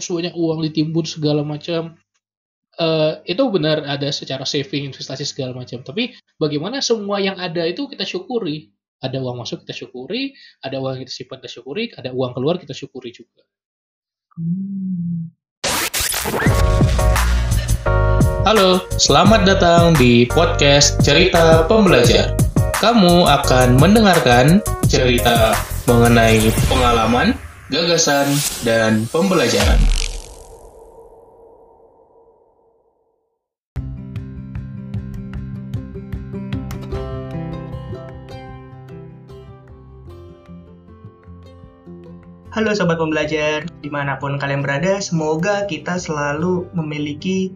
harus banyak uang ditimbun segala macam uh, itu benar ada secara saving investasi segala macam. Tapi bagaimana semua yang ada itu kita syukuri. Ada uang masuk kita syukuri ada uang kita simpan kita syukuri ada uang keluar kita syukuri juga. Halo, selamat datang di podcast Cerita Pembelajar. Kamu akan mendengarkan cerita mengenai pengalaman, gagasan, dan pembelajaran. Halo Sobat Pembelajar, di mana pun kalian berada, semoga kita selalu memiliki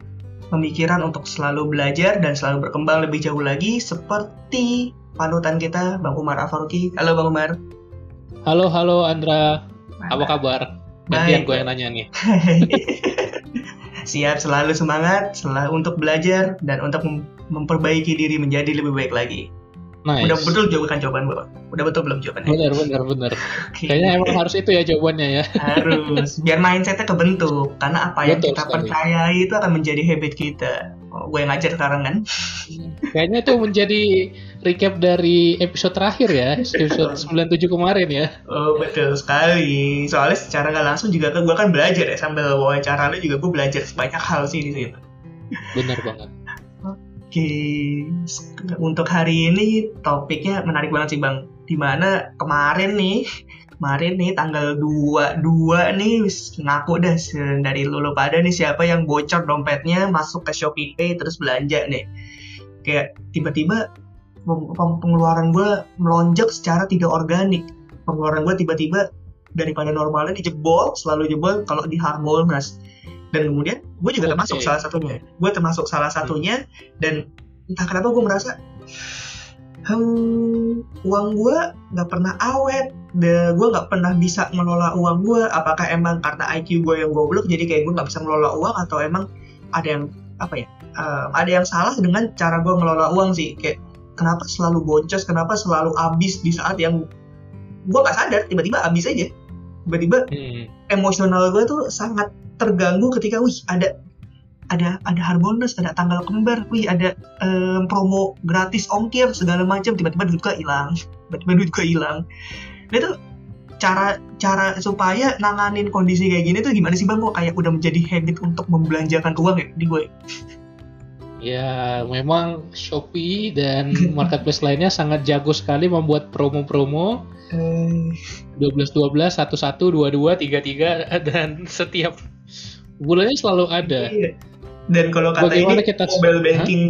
pemikiran untuk selalu belajar dan selalu berkembang lebih jauh lagi seperti panutan kita, Bang Umar Afaruki. Halo Bang Umar. Halo, halo Andra. Apa kabar? Gantian gue yang nanya nih. Siap, selalu semangat selalu untuk belajar dan untuk memperbaiki diri menjadi lebih baik lagi. Nice. Udah betul jawaban jawaban gue. Udah betul belum jawabannya? Benar, benar, benar. Okay. Kayaknya emang harus itu ya jawabannya ya. Harus. Biar mindsetnya kebentuk. Karena apa yang kita sekali. percayai itu akan menjadi habit kita. Gue yang ngajar sekarang kan. Kayaknya itu menjadi recap dari episode terakhir ya. Episode 97 kemarin ya. Oh, betul sekali. Soalnya secara gak langsung juga kan gue kan belajar ya. Sambil wawancara lu juga gue belajar banyak hal sih di situ. Benar banget. Oke, untuk hari ini topiknya menarik banget sih Bang. Di mana kemarin nih, kemarin nih tanggal 22 nih ngaku dah dari lulu pada nih siapa yang bocor dompetnya masuk ke Shopee Pay terus belanja nih. Kayak tiba-tiba pengeluaran gue melonjak secara tidak organik. Pengeluaran gue tiba-tiba daripada normalnya dijebol, selalu jebol kalau di Harmol Mas dan kemudian gue juga okay. termasuk salah satunya gue termasuk salah satunya dan entah kenapa gue merasa hmm, uang gue nggak pernah awet. Gue nggak pernah bisa mengelola uang gue apakah emang karena IQ gue yang goblok jadi kayak gue nggak bisa mengelola uang atau emang ada yang apa ya um, ada yang salah dengan cara gue mengelola uang sih? Kayak kenapa selalu boncos? Kenapa selalu habis di saat yang gue nggak sadar tiba-tiba habis aja. Tiba-tiba hmm. emosional gue tuh sangat terganggu ketika wih ada ada ada harbolnas, ada tanggal kembar, wih ada um, promo gratis ongkir segala macam, tiba-tiba duit gue hilang, tiba-tiba duit gue hilang. Nah itu cara cara supaya nanganin kondisi kayak gini tuh gimana sih bang? Kok kayak udah menjadi habit untuk membelanjakan uang ya di gue? Ya, memang Shopee dan marketplace lainnya sangat jago sekali membuat promo-promo. dua belas dua belas satu satu dua dua tiga tiga dan setiap bulannya selalu ada. Iya. Dan kalau kata Bagaimana ini kita... mobile banking,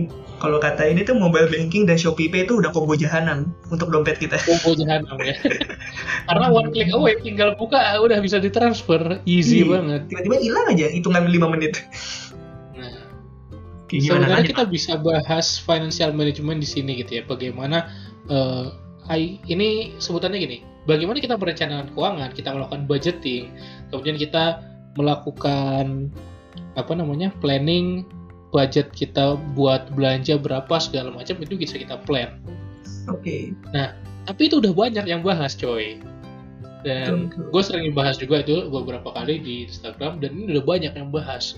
kalau kata ini tuh mobile banking dan Shopee Pay itu udah combo jahanam untuk dompet kita. Combo jahanam ya. Karena one click away tinggal buka udah bisa ditransfer, easy iya. banget. Tiba-tiba hilang aja hitungan 5 menit. Nah, sebenarnya kita bisa bahas financial management di sini gitu ya. Bagaimana uh, ini sebutannya gini. Bagaimana kita merencanakan keuangan, kita melakukan budgeting, kemudian kita melakukan apa namanya planning budget kita buat belanja berapa segala macam itu bisa kita plan. Oke. Okay. Nah, tapi itu udah banyak yang bahas, coy. Dan gue sering bahas juga itu beberapa kali di Instagram dan ini udah banyak yang bahas.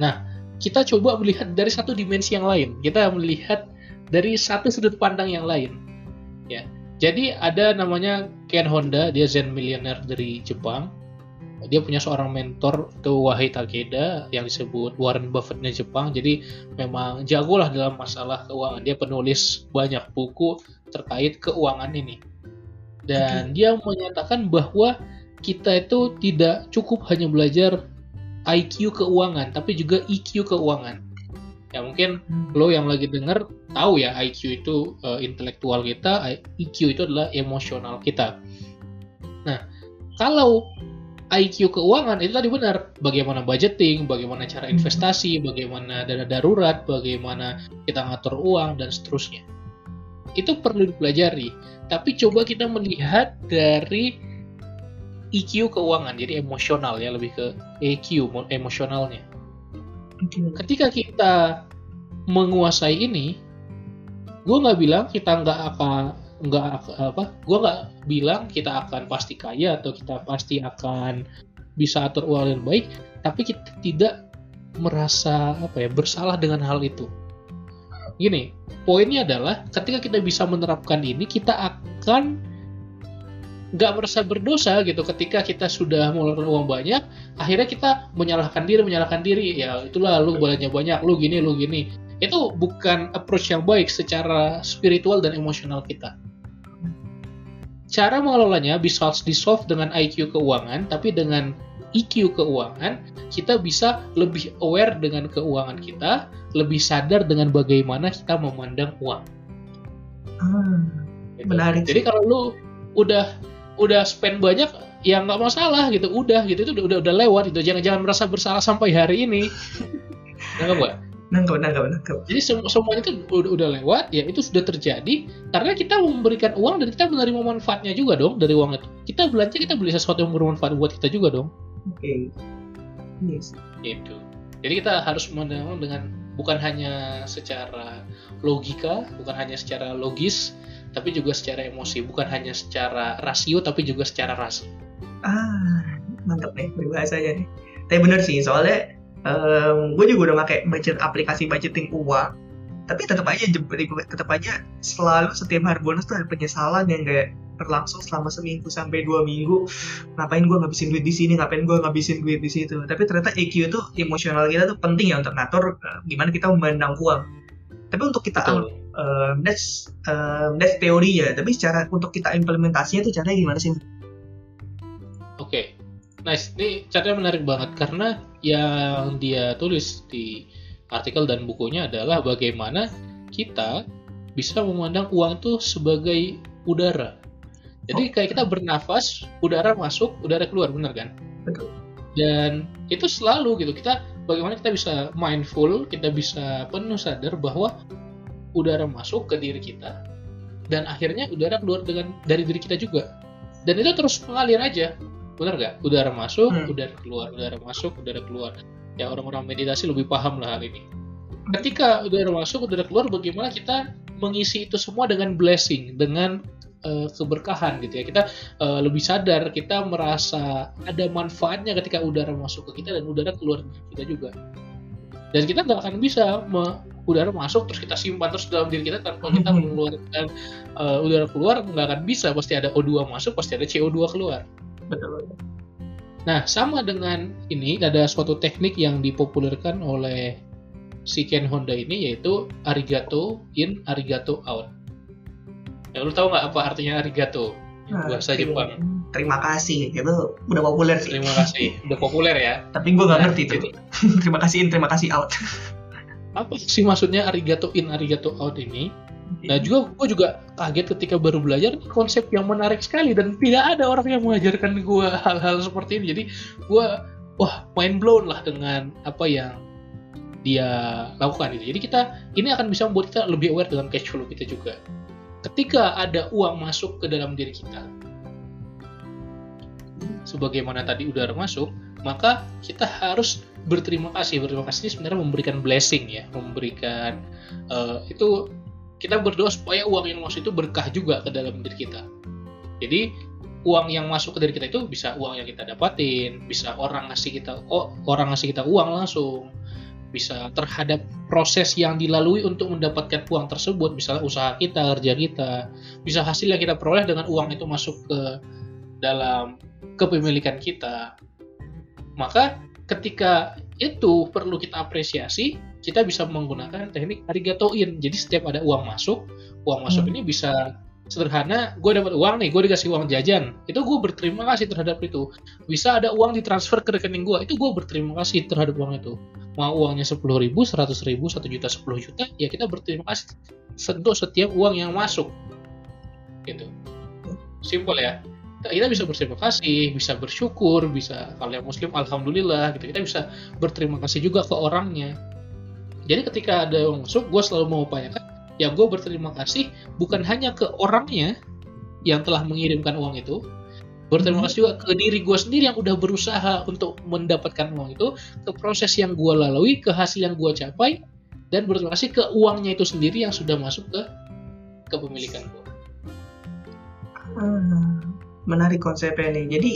Nah, kita coba melihat dari satu dimensi yang lain. Kita melihat dari satu sudut pandang yang lain. Ya. Jadi ada namanya Ken Honda, dia Zen millionaire dari Jepang dia punya seorang mentor ke Wahid Takeda yang disebut Warren Buffettnya Jepang. Jadi memang jago lah dalam masalah keuangan. Dia penulis banyak buku terkait keuangan ini. Dan okay. dia menyatakan bahwa kita itu tidak cukup hanya belajar IQ keuangan tapi juga EQ keuangan. Ya mungkin hmm. lo yang lagi denger tahu ya IQ itu uh, intelektual kita EQ itu adalah emosional kita. Nah kalau IQ keuangan itu tadi benar. Bagaimana budgeting, bagaimana cara hmm. investasi, bagaimana dana darurat, bagaimana kita ngatur uang dan seterusnya. Itu perlu dipelajari. Tapi coba kita melihat dari EQ keuangan, jadi emosional ya lebih ke EQ emosionalnya. Ketika kita menguasai ini, gue nggak bilang kita nggak akan nggak apa gue nggak bilang kita akan pasti kaya atau kita pasti akan bisa atur uang dengan baik tapi kita tidak merasa apa ya bersalah dengan hal itu. Gini, poinnya adalah ketika kita bisa menerapkan ini, kita akan nggak merasa berdosa gitu. Ketika kita sudah mengeluarkan uang banyak akhirnya kita menyalahkan diri menyalahkan diri. Ya itulah lu bolanya banyak lu gini lu gini. Itu bukan approach yang baik secara spiritual dan emosional kita cara mengelolanya bisa di solve dengan IQ keuangan tapi dengan EQ keuangan kita bisa lebih aware dengan keuangan kita lebih sadar dengan bagaimana kita memandang uang. Hmm, gitu. menarik jadi kalau lu udah udah spend banyak ya nggak masalah gitu udah gitu itu udah udah, lewat itu jangan jangan merasa bersalah sampai hari ini. Nggak nggak nangkep nangkep nangkep. Jadi sem semuanya itu udah, udah lewat ya itu sudah terjadi karena kita memberikan uang dan kita menerima manfaatnya juga dong dari uang itu. Kita belanja kita beli sesuatu yang bermanfaat buat kita juga dong. Oke. Okay. yes. Itu jadi kita harus memandang dengan bukan hanya secara logika bukan hanya secara logis tapi juga secara emosi. Bukan hanya secara rasio tapi juga secara rasa. Ah mantap nih berbahasanya nih. Tapi bener sih soalnya um, gue juga udah pakai budget aplikasi budgeting uang tapi tetap aja tetap aja selalu setiap hari bonus tuh ada penyesalan yang kayak berlangsung selama seminggu sampai dua minggu ngapain gue ngabisin duit di sini ngapain gue ngabisin duit di situ tapi ternyata EQ itu emosional kita tuh penting ya untuk ngatur uh, gimana kita memandang uang tapi untuk kita Betul um, that's um, that's teori ya tapi secara untuk kita implementasinya itu caranya gimana sih? Oke, okay. nice. Ini caranya menarik banget karena yang dia tulis di artikel dan bukunya adalah bagaimana kita bisa memandang uang itu sebagai udara. Jadi oh. kayak kita bernafas, udara masuk, udara keluar, benar kan? Betul. Dan itu selalu gitu kita bagaimana kita bisa mindful, kita bisa penuh sadar bahwa udara masuk ke diri kita dan akhirnya udara keluar dengan dari diri kita juga dan itu terus mengalir aja benar gak udara masuk hmm. udara keluar udara masuk udara keluar. Ya orang-orang meditasi lebih paham lah hal ini. Ketika udara masuk udara keluar bagaimana kita mengisi itu semua dengan blessing dengan uh, keberkahan gitu ya. Kita uh, lebih sadar kita merasa ada manfaatnya ketika udara masuk ke kita dan udara keluar kita juga. Dan kita nggak akan bisa udara masuk terus kita simpan terus dalam diri kita tanpa kita hmm. mengeluarkan uh, udara keluar nggak akan bisa. Pasti ada O2 masuk pasti ada CO2 keluar betul nah sama dengan ini ada suatu teknik yang dipopulerkan oleh si Ken Honda ini yaitu arigato in arigato out. Ya lu tahu nggak apa artinya arigato? Nah, bahasa terima, Jepang. Terima kasih. Itu udah populer sih. Terima kasih. Udah populer ya? Tapi gue nggak nah, ngerti itu. terima kasih in terima kasih out. Apa sih maksudnya arigato in arigato out ini Nah juga gue juga kaget ketika baru belajar konsep yang menarik sekali dan tidak ada orang yang mengajarkan gue hal-hal seperti ini. Jadi gue wah main blown lah dengan apa yang dia lakukan itu. Jadi kita ini akan bisa membuat kita lebih aware dengan cash flow kita juga. Ketika ada uang masuk ke dalam diri kita, sebagaimana tadi udara masuk, maka kita harus berterima kasih berterima kasih sebenarnya memberikan blessing ya memberikan uh, itu kita berdoa supaya uang yang masuk itu berkah juga ke dalam diri kita. Jadi uang yang masuk ke diri kita itu bisa uang yang kita dapatin bisa orang ngasih kita oh, orang ngasih kita uang langsung bisa terhadap proses yang dilalui untuk mendapatkan uang tersebut misalnya usaha kita kerja kita bisa hasil yang kita peroleh dengan uang itu masuk ke dalam kepemilikan kita. Maka ketika itu perlu kita apresiasi, kita bisa menggunakan teknik arigatoin. Jadi setiap ada uang masuk, uang masuk hmm. ini bisa sederhana, gue dapat uang nih, gue dikasih uang jajan, itu gue berterima kasih terhadap itu. Bisa ada uang ditransfer ke rekening gue, itu gue berterima kasih terhadap uang itu. Mau uangnya 10 ribu, 100 ribu, 1 juta, 10 juta, ya kita berterima kasih untuk setiap uang yang masuk. Gitu. Simpel ya kita bisa berterima kasih, bisa bersyukur, bisa kalau yang muslim alhamdulillah gitu. Kita bisa berterima kasih juga ke orangnya. Jadi ketika ada yang masuk, gue selalu mengupayakan ya gue berterima kasih bukan hanya ke orangnya yang telah mengirimkan uang itu, berterima hmm. kasih juga ke diri gue sendiri yang udah berusaha untuk mendapatkan uang itu, ke proses yang gue lalui, ke hasil yang gue capai, dan berterima kasih ke uangnya itu sendiri yang sudah masuk ke kepemilikan gue. Hmm menarik konsepnya nih. Jadi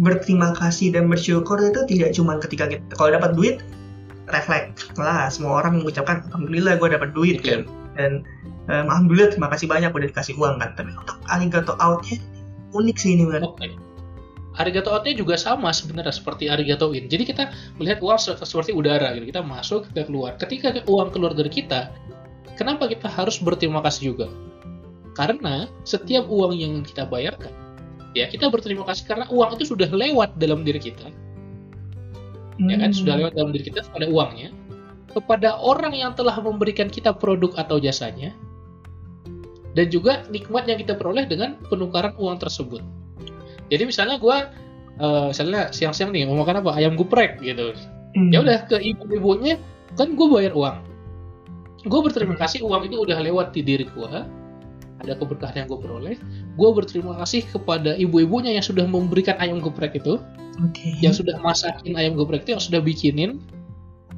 berterima kasih dan bersyukur itu tidak cuma ketika kita kalau dapat duit refleks lah semua orang mengucapkan alhamdulillah gue dapat duit kan dan um, alhamdulillah terima kasih banyak udah dikasih uang kan tapi untuk arigato outnya unik sih ini kan okay. Arigato outnya juga sama sebenarnya seperti arigato in. Jadi kita melihat uang seperti udara gitu. Kita masuk, kita keluar. Ketika uang keluar dari kita, kenapa kita harus berterima kasih juga? Karena setiap uang yang kita bayarkan, ya kita berterima kasih karena uang itu sudah lewat dalam diri kita. Hmm. Ya kan? Sudah lewat dalam diri kita pada uangnya kepada orang yang telah memberikan kita produk atau jasanya dan juga nikmat yang kita peroleh dengan penukaran uang tersebut. Jadi misalnya gue, uh, misalnya siang-siang nih mau makan apa? Ayam geprek gitu, hmm. ya udah ke ibu-ibunya kan gue bayar uang, gue berterima kasih uang itu udah lewat di diri gue, ada keberkahan yang gue peroleh, gue berterima kasih kepada ibu-ibunya yang sudah memberikan ayam geprek itu, okay. yang sudah masakin ayam geprek itu, yang sudah bikinin,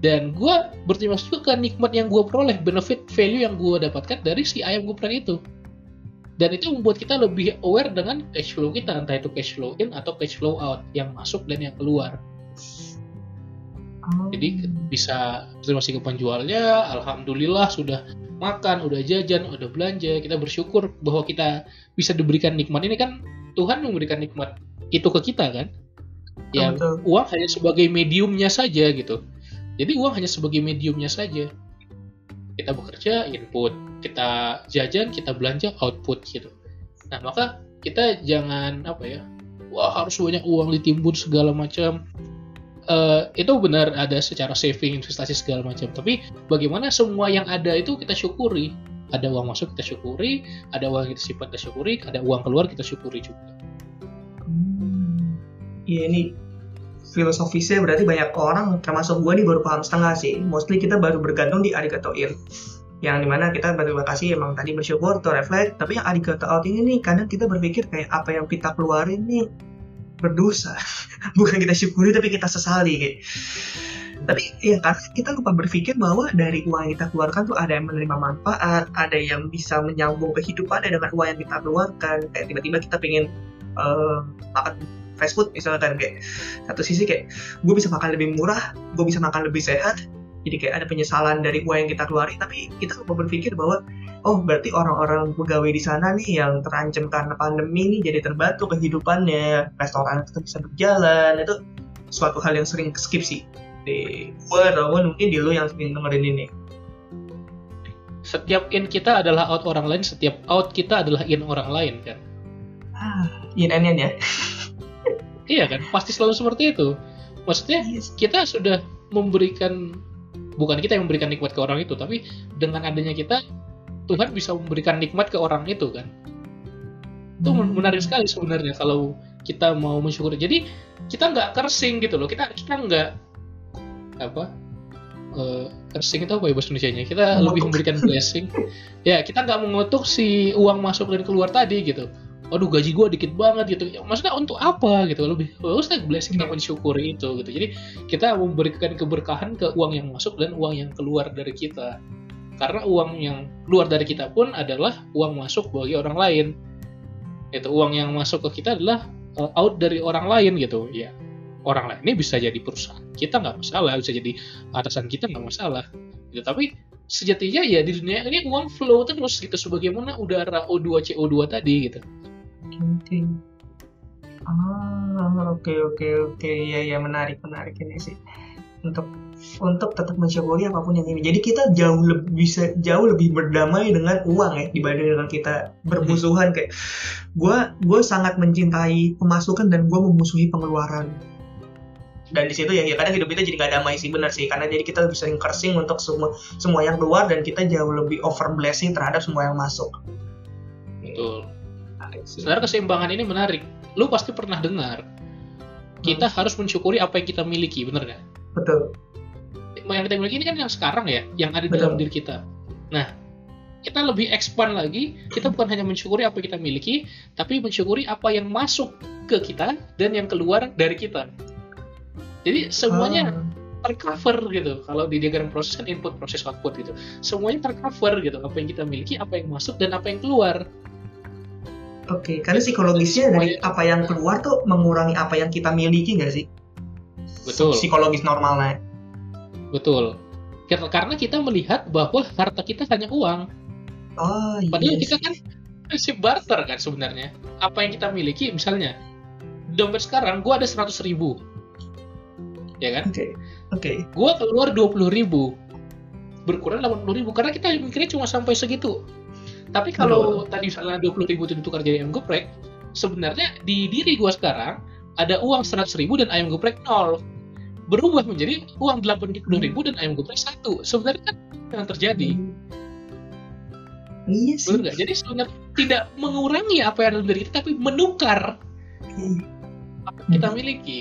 dan gue berterima kasih juga ke nikmat yang gue peroleh, benefit value yang gue dapatkan dari si ayam geprek itu. Dan itu membuat kita lebih aware dengan cash flow kita entah itu cash flow in atau cash flow out yang masuk dan yang keluar. Oh. jadi bisa terima kasih ke penjualnya alhamdulillah sudah makan udah jajan udah belanja. Kita bersyukur bahwa kita bisa diberikan nikmat. Ini kan Tuhan memberikan nikmat itu ke kita kan yang uang hanya sebagai mediumnya saja gitu. Jadi uang hanya sebagai mediumnya saja. Kita bekerja input. Kita jajan kita belanja output gitu. Nah maka kita jangan apa ya wah harus banyak uang ditimbun segala macam. Uh, itu benar ada secara saving investasi segala macam. Tapi bagaimana semua yang ada itu kita syukuri. Ada uang masuk kita syukuri. Ada uang kita simpan kita syukuri. Ada uang keluar kita syukuri juga. Ya ini filosofisnya berarti banyak orang termasuk gue nih baru paham setengah sih. Mostly kita baru bergantung di arigato in yang di mana kita berterima kasih emang tadi bersyukur to reflect. Tapi yang arigato out ini nih kadang kita berpikir kayak apa yang kita keluarin nih berdosa. Bukan kita syukuri tapi kita sesali gitu. tapi ya karena kita lupa berpikir bahwa dari uang yang kita keluarkan tuh ada yang menerima manfaat ada yang bisa menyambung kehidupan dengan uang yang kita keluarkan. Kayak tiba-tiba kita pengen uh, fast food misalnya kan kayak satu sisi kayak gue bisa makan lebih murah gue bisa makan lebih sehat jadi kayak ada penyesalan dari uang yang kita keluarin tapi kita lupa berpikir bahwa oh berarti orang-orang pegawai di sana nih yang terancam karena pandemi nih jadi terbantu kehidupannya restoran tetap bisa berjalan itu suatu hal yang sering skip sih. Di gue ataupun mungkin di lo yang sering dengerin ini. Setiap in kita adalah out orang lain setiap out kita adalah in orang lain kan? Ah in and ya iya kan? Pasti selalu seperti itu. Maksudnya yes. kita sudah memberikan bukan kita yang memberikan nikmat ke orang itu tapi dengan adanya kita Tuhan bisa memberikan nikmat ke orang itu kan? Itu hmm. menarik sekali sebenarnya kalau kita mau mensyukuri. Jadi kita nggak kersing gitu loh. Kita kita nggak apa uh, kersing itu apa ya bahasa Indonesia nya kita Mengutuk. lebih memberikan blessing. Ya kita nggak mengutuk si uang masuk dan keluar tadi gitu aduh gaji gue dikit banget gitu. Ya, maksudnya untuk apa gitu. Lebih usah blessing kita mensyukuri itu gitu jadi kita memberikan keberkahan ke uang yang masuk dan uang yang keluar dari kita. Karena uang yang keluar dari kita pun adalah uang masuk bagi orang lain. Itu uang yang masuk ke kita adalah uh, out dari orang lain gitu. Ya orang lain ini bisa jadi perusahaan kita nggak masalah bisa jadi atasan kita nggak masalah. Gitu tapi sejatinya ya di dunia ini uang flow terus gitu. Sebagaimana udara O2 CO2 tadi gitu penting ah oke oke oke. Ya ya menarik menarik ini sih. Untuk untuk tetap mensyukuri apa pun yang ini. Jadi kita jauh lebih bisa jauh lebih berdamai dengan uang ya dibanding dengan kita bermusuhan. Kayak gue gue sangat mencintai pemasukan dan gue memusuhi pengeluaran. Dan di situ ya, ya kadang hidup kita jadi gak damai sih benar sih. Karena jadi kita lebih sering cursing untuk semua semua yang keluar dan kita jauh lebih over blessing terhadap semua yang masuk. Betul Sebenarnya keseimbangan ini menarik. Lu pasti pernah dengar. Kita hmm. harus mensyukuri apa yang kita miliki, bener nggak? Betul. Yang kita miliki ini kan yang sekarang ya, yang ada di dalam diri kita. Nah, kita lebih expand lagi. Kita bukan hanya mensyukuri apa yang kita miliki, tapi mensyukuri apa yang masuk ke kita dan yang keluar dari kita. Jadi semuanya hmm tercover gitu. Kalau di diagram proses kan input, proses, output gitu. Semuanya tercover gitu. Apa yang kita miliki, apa yang masuk dan apa yang keluar Oke, karena psikologisnya dari apa yang keluar tuh mengurangi apa yang kita miliki nggak sih? Betul. Psikologis normalnya. Betul. Kar- Karena kita melihat bahwa harta kita hanya uang. Oh iya. Padahal kita kan prinsip barter kan sebenarnya. Apa yang kita miliki, misalnya dompet sekarang gue ada 100 ribu, ya kan? Oke, oke. Gue keluar 20 ribu, berkurang 80 ribu karena kita mikirnya cuma sampai segitu. Tapi kalau tadi misalnya 20 ribu itu ditukar jadi ayam geprek, sebenarnya di diri gue sekarang ada uang 100 ribu dan ayam geprek nol. Berubah menjadi uang 80 ribu dan ayam geprek satu. Sebenarnya kan yang terjadi. Iya sih. Betul nggak? Jadi sebenarnya tidak mengurangi apa yang ada dari kita, tapi menukar apa yang kita miliki.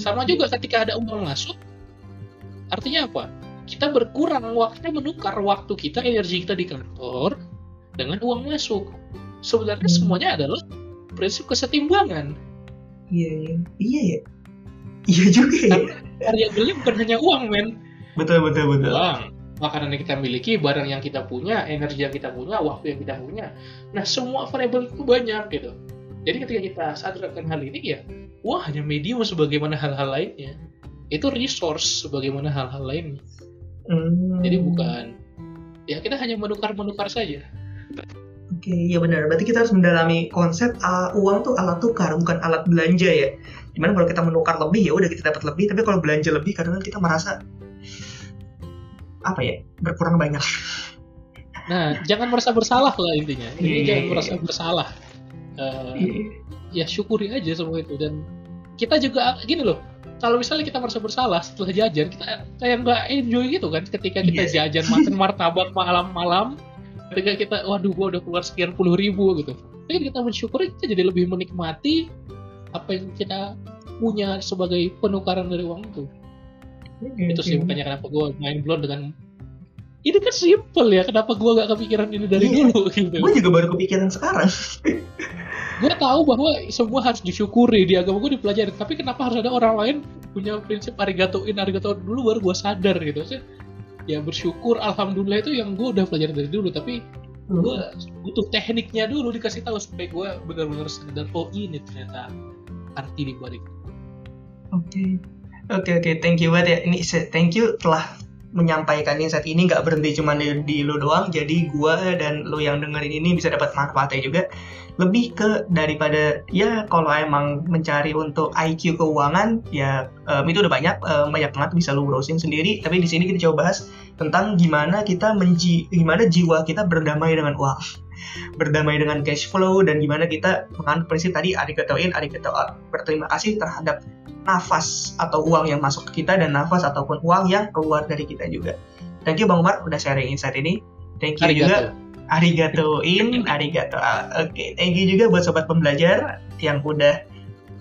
Sama juga ketika ada uang masuk, artinya apa? Kita berkurang waktu menukar waktu kita, energi kita di kantor dengan uang masuk. Sebenarnya Hmm. semuanya adalah prinsip kesetimbangan. Iya, iya. Iya ya. Iya juga ya. Variabelnya bukan hanya uang, men. Betul, betul, betul. Uang, makanan yang kita miliki, barang yang kita punya, energi yang kita punya, waktu yang kita punya. Nah, semua variabel itu banyak gitu. Jadi ketika kita sadar akan hal ini ya, uang hanya medium sebagaimana hal-hal lainnya. Itu resource sebagaimana hal-hal lainnya. Hmm. Jadi bukan ya kita hanya menukar-menukar saja. Oke, iya benar. Berarti kita harus mendalami konsep uh, uang tuh alat tukar, bukan alat belanja ya. Di mana kalau kita menukar lebih ya udah kita dapat lebih, tapi kalau belanja lebih kadang kita merasa apa ya berkurang banyak. Nah, jangan merasa bersalah lah intinya. Iya, Intinya iya, jangan iya. merasa bersalah. Eh, ya syukuri aja semua itu dan kita juga gini loh kalau misalnya kita merasa bersalah setelah jajan kita kayak nggak enjoy gitu kan ketika kita Iya. jajan makan martabak malam-malam. Ketika kita waduh gua udah keluar sekian puluh ribu gitu. Tapi kita bersyukur kita jadi lebih menikmati apa yang kita punya sebagai penukaran dari uang itu. Itu sih makanya kenapa gua main blown dengan ini kan simple ya kenapa gua gak kepikiran ini dari Iya. dulu gitu Gue juga baru kepikiran sekarang. gue tahu bahwa semua harus disyukuri di agama gue dipelajari tapi kenapa harus ada orang lain punya prinsip arigatoin arigato dulu baru gue sadar gitu sih ya bersyukur alhamdulillah itu yang gue udah pelajari dari dulu tapi gue butuh tekniknya dulu dikasih tahu supaya gue benar-benar sadar oh ini ternyata arti di balik Oke. Oke oke, thank you banget ya. Ini thank you telah menyampaikan insight ini nggak berhenti cuma di, di lu doang. Jadi gua dan lu yang dengerin ini bisa dapat manfaatnya juga. Lebih ke daripada ya kalau emang mencari untuk IQ keuangan ya em, itu udah banyak em, banyak banget bisa lu browsing sendiri. Tapi di sini kita coba bahas tentang gimana kita menji gimana jiwa kita berdamai dengan uang. berdamai dengan cash flow dan gimana kita menganut prinsip tadi arigato in arigato out. Berterima kasih terhadap nafas atau uang yang masuk ke kita dan nafas ataupun uang yang keluar dari kita juga. Thank you Bang Umar udah sharing insight ini. Thank you juga arigato in, arigato out. Oke, thank you juga buat sobat pembelajar yang udah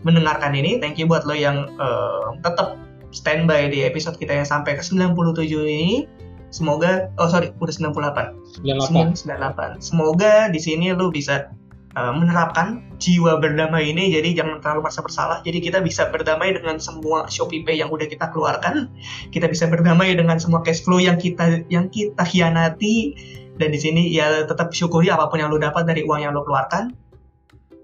mendengarkan ini. Thank you buat lo yang eh, tetap standby di episode kita yang sampai ke 97 ini. Semoga oh sorry udah 98. 98 98. Semoga di sini lu bisa uh, menerapkan jiwa berdamai ini jadi jangan terlalu merasa bersalah. Jadi kita bisa berdamai dengan semua Shopee Pay yang udah kita keluarkan. Kita bisa berdamai dengan semua cash flow yang kita yang kita hianati dan di sini ya tetap syukuri apa pun yang lu dapat dari uang yang lu keluarkan.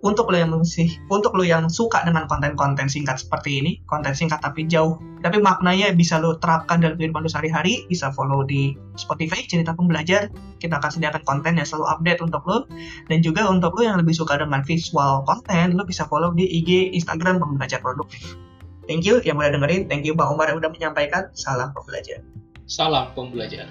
Untuk lo yang masih, untuk lo yang suka dengan konten-konten singkat seperti ini, konten singkat tapi jauh, tapi maknanya bisa lo terapkan dalam kehidupan lo sehari-hari, bisa follow di Spotify cerita pembelajar, kita akan sediakan konten yang selalu update untuk lo. Dan juga untuk lo yang lebih suka dengan visual konten lo bisa follow di IG Instagram pembelajar produktif thank you yang udah dengerin thank you Bang Umar yang udah menyampaikan. Salam pembelajar. Salam pembelajar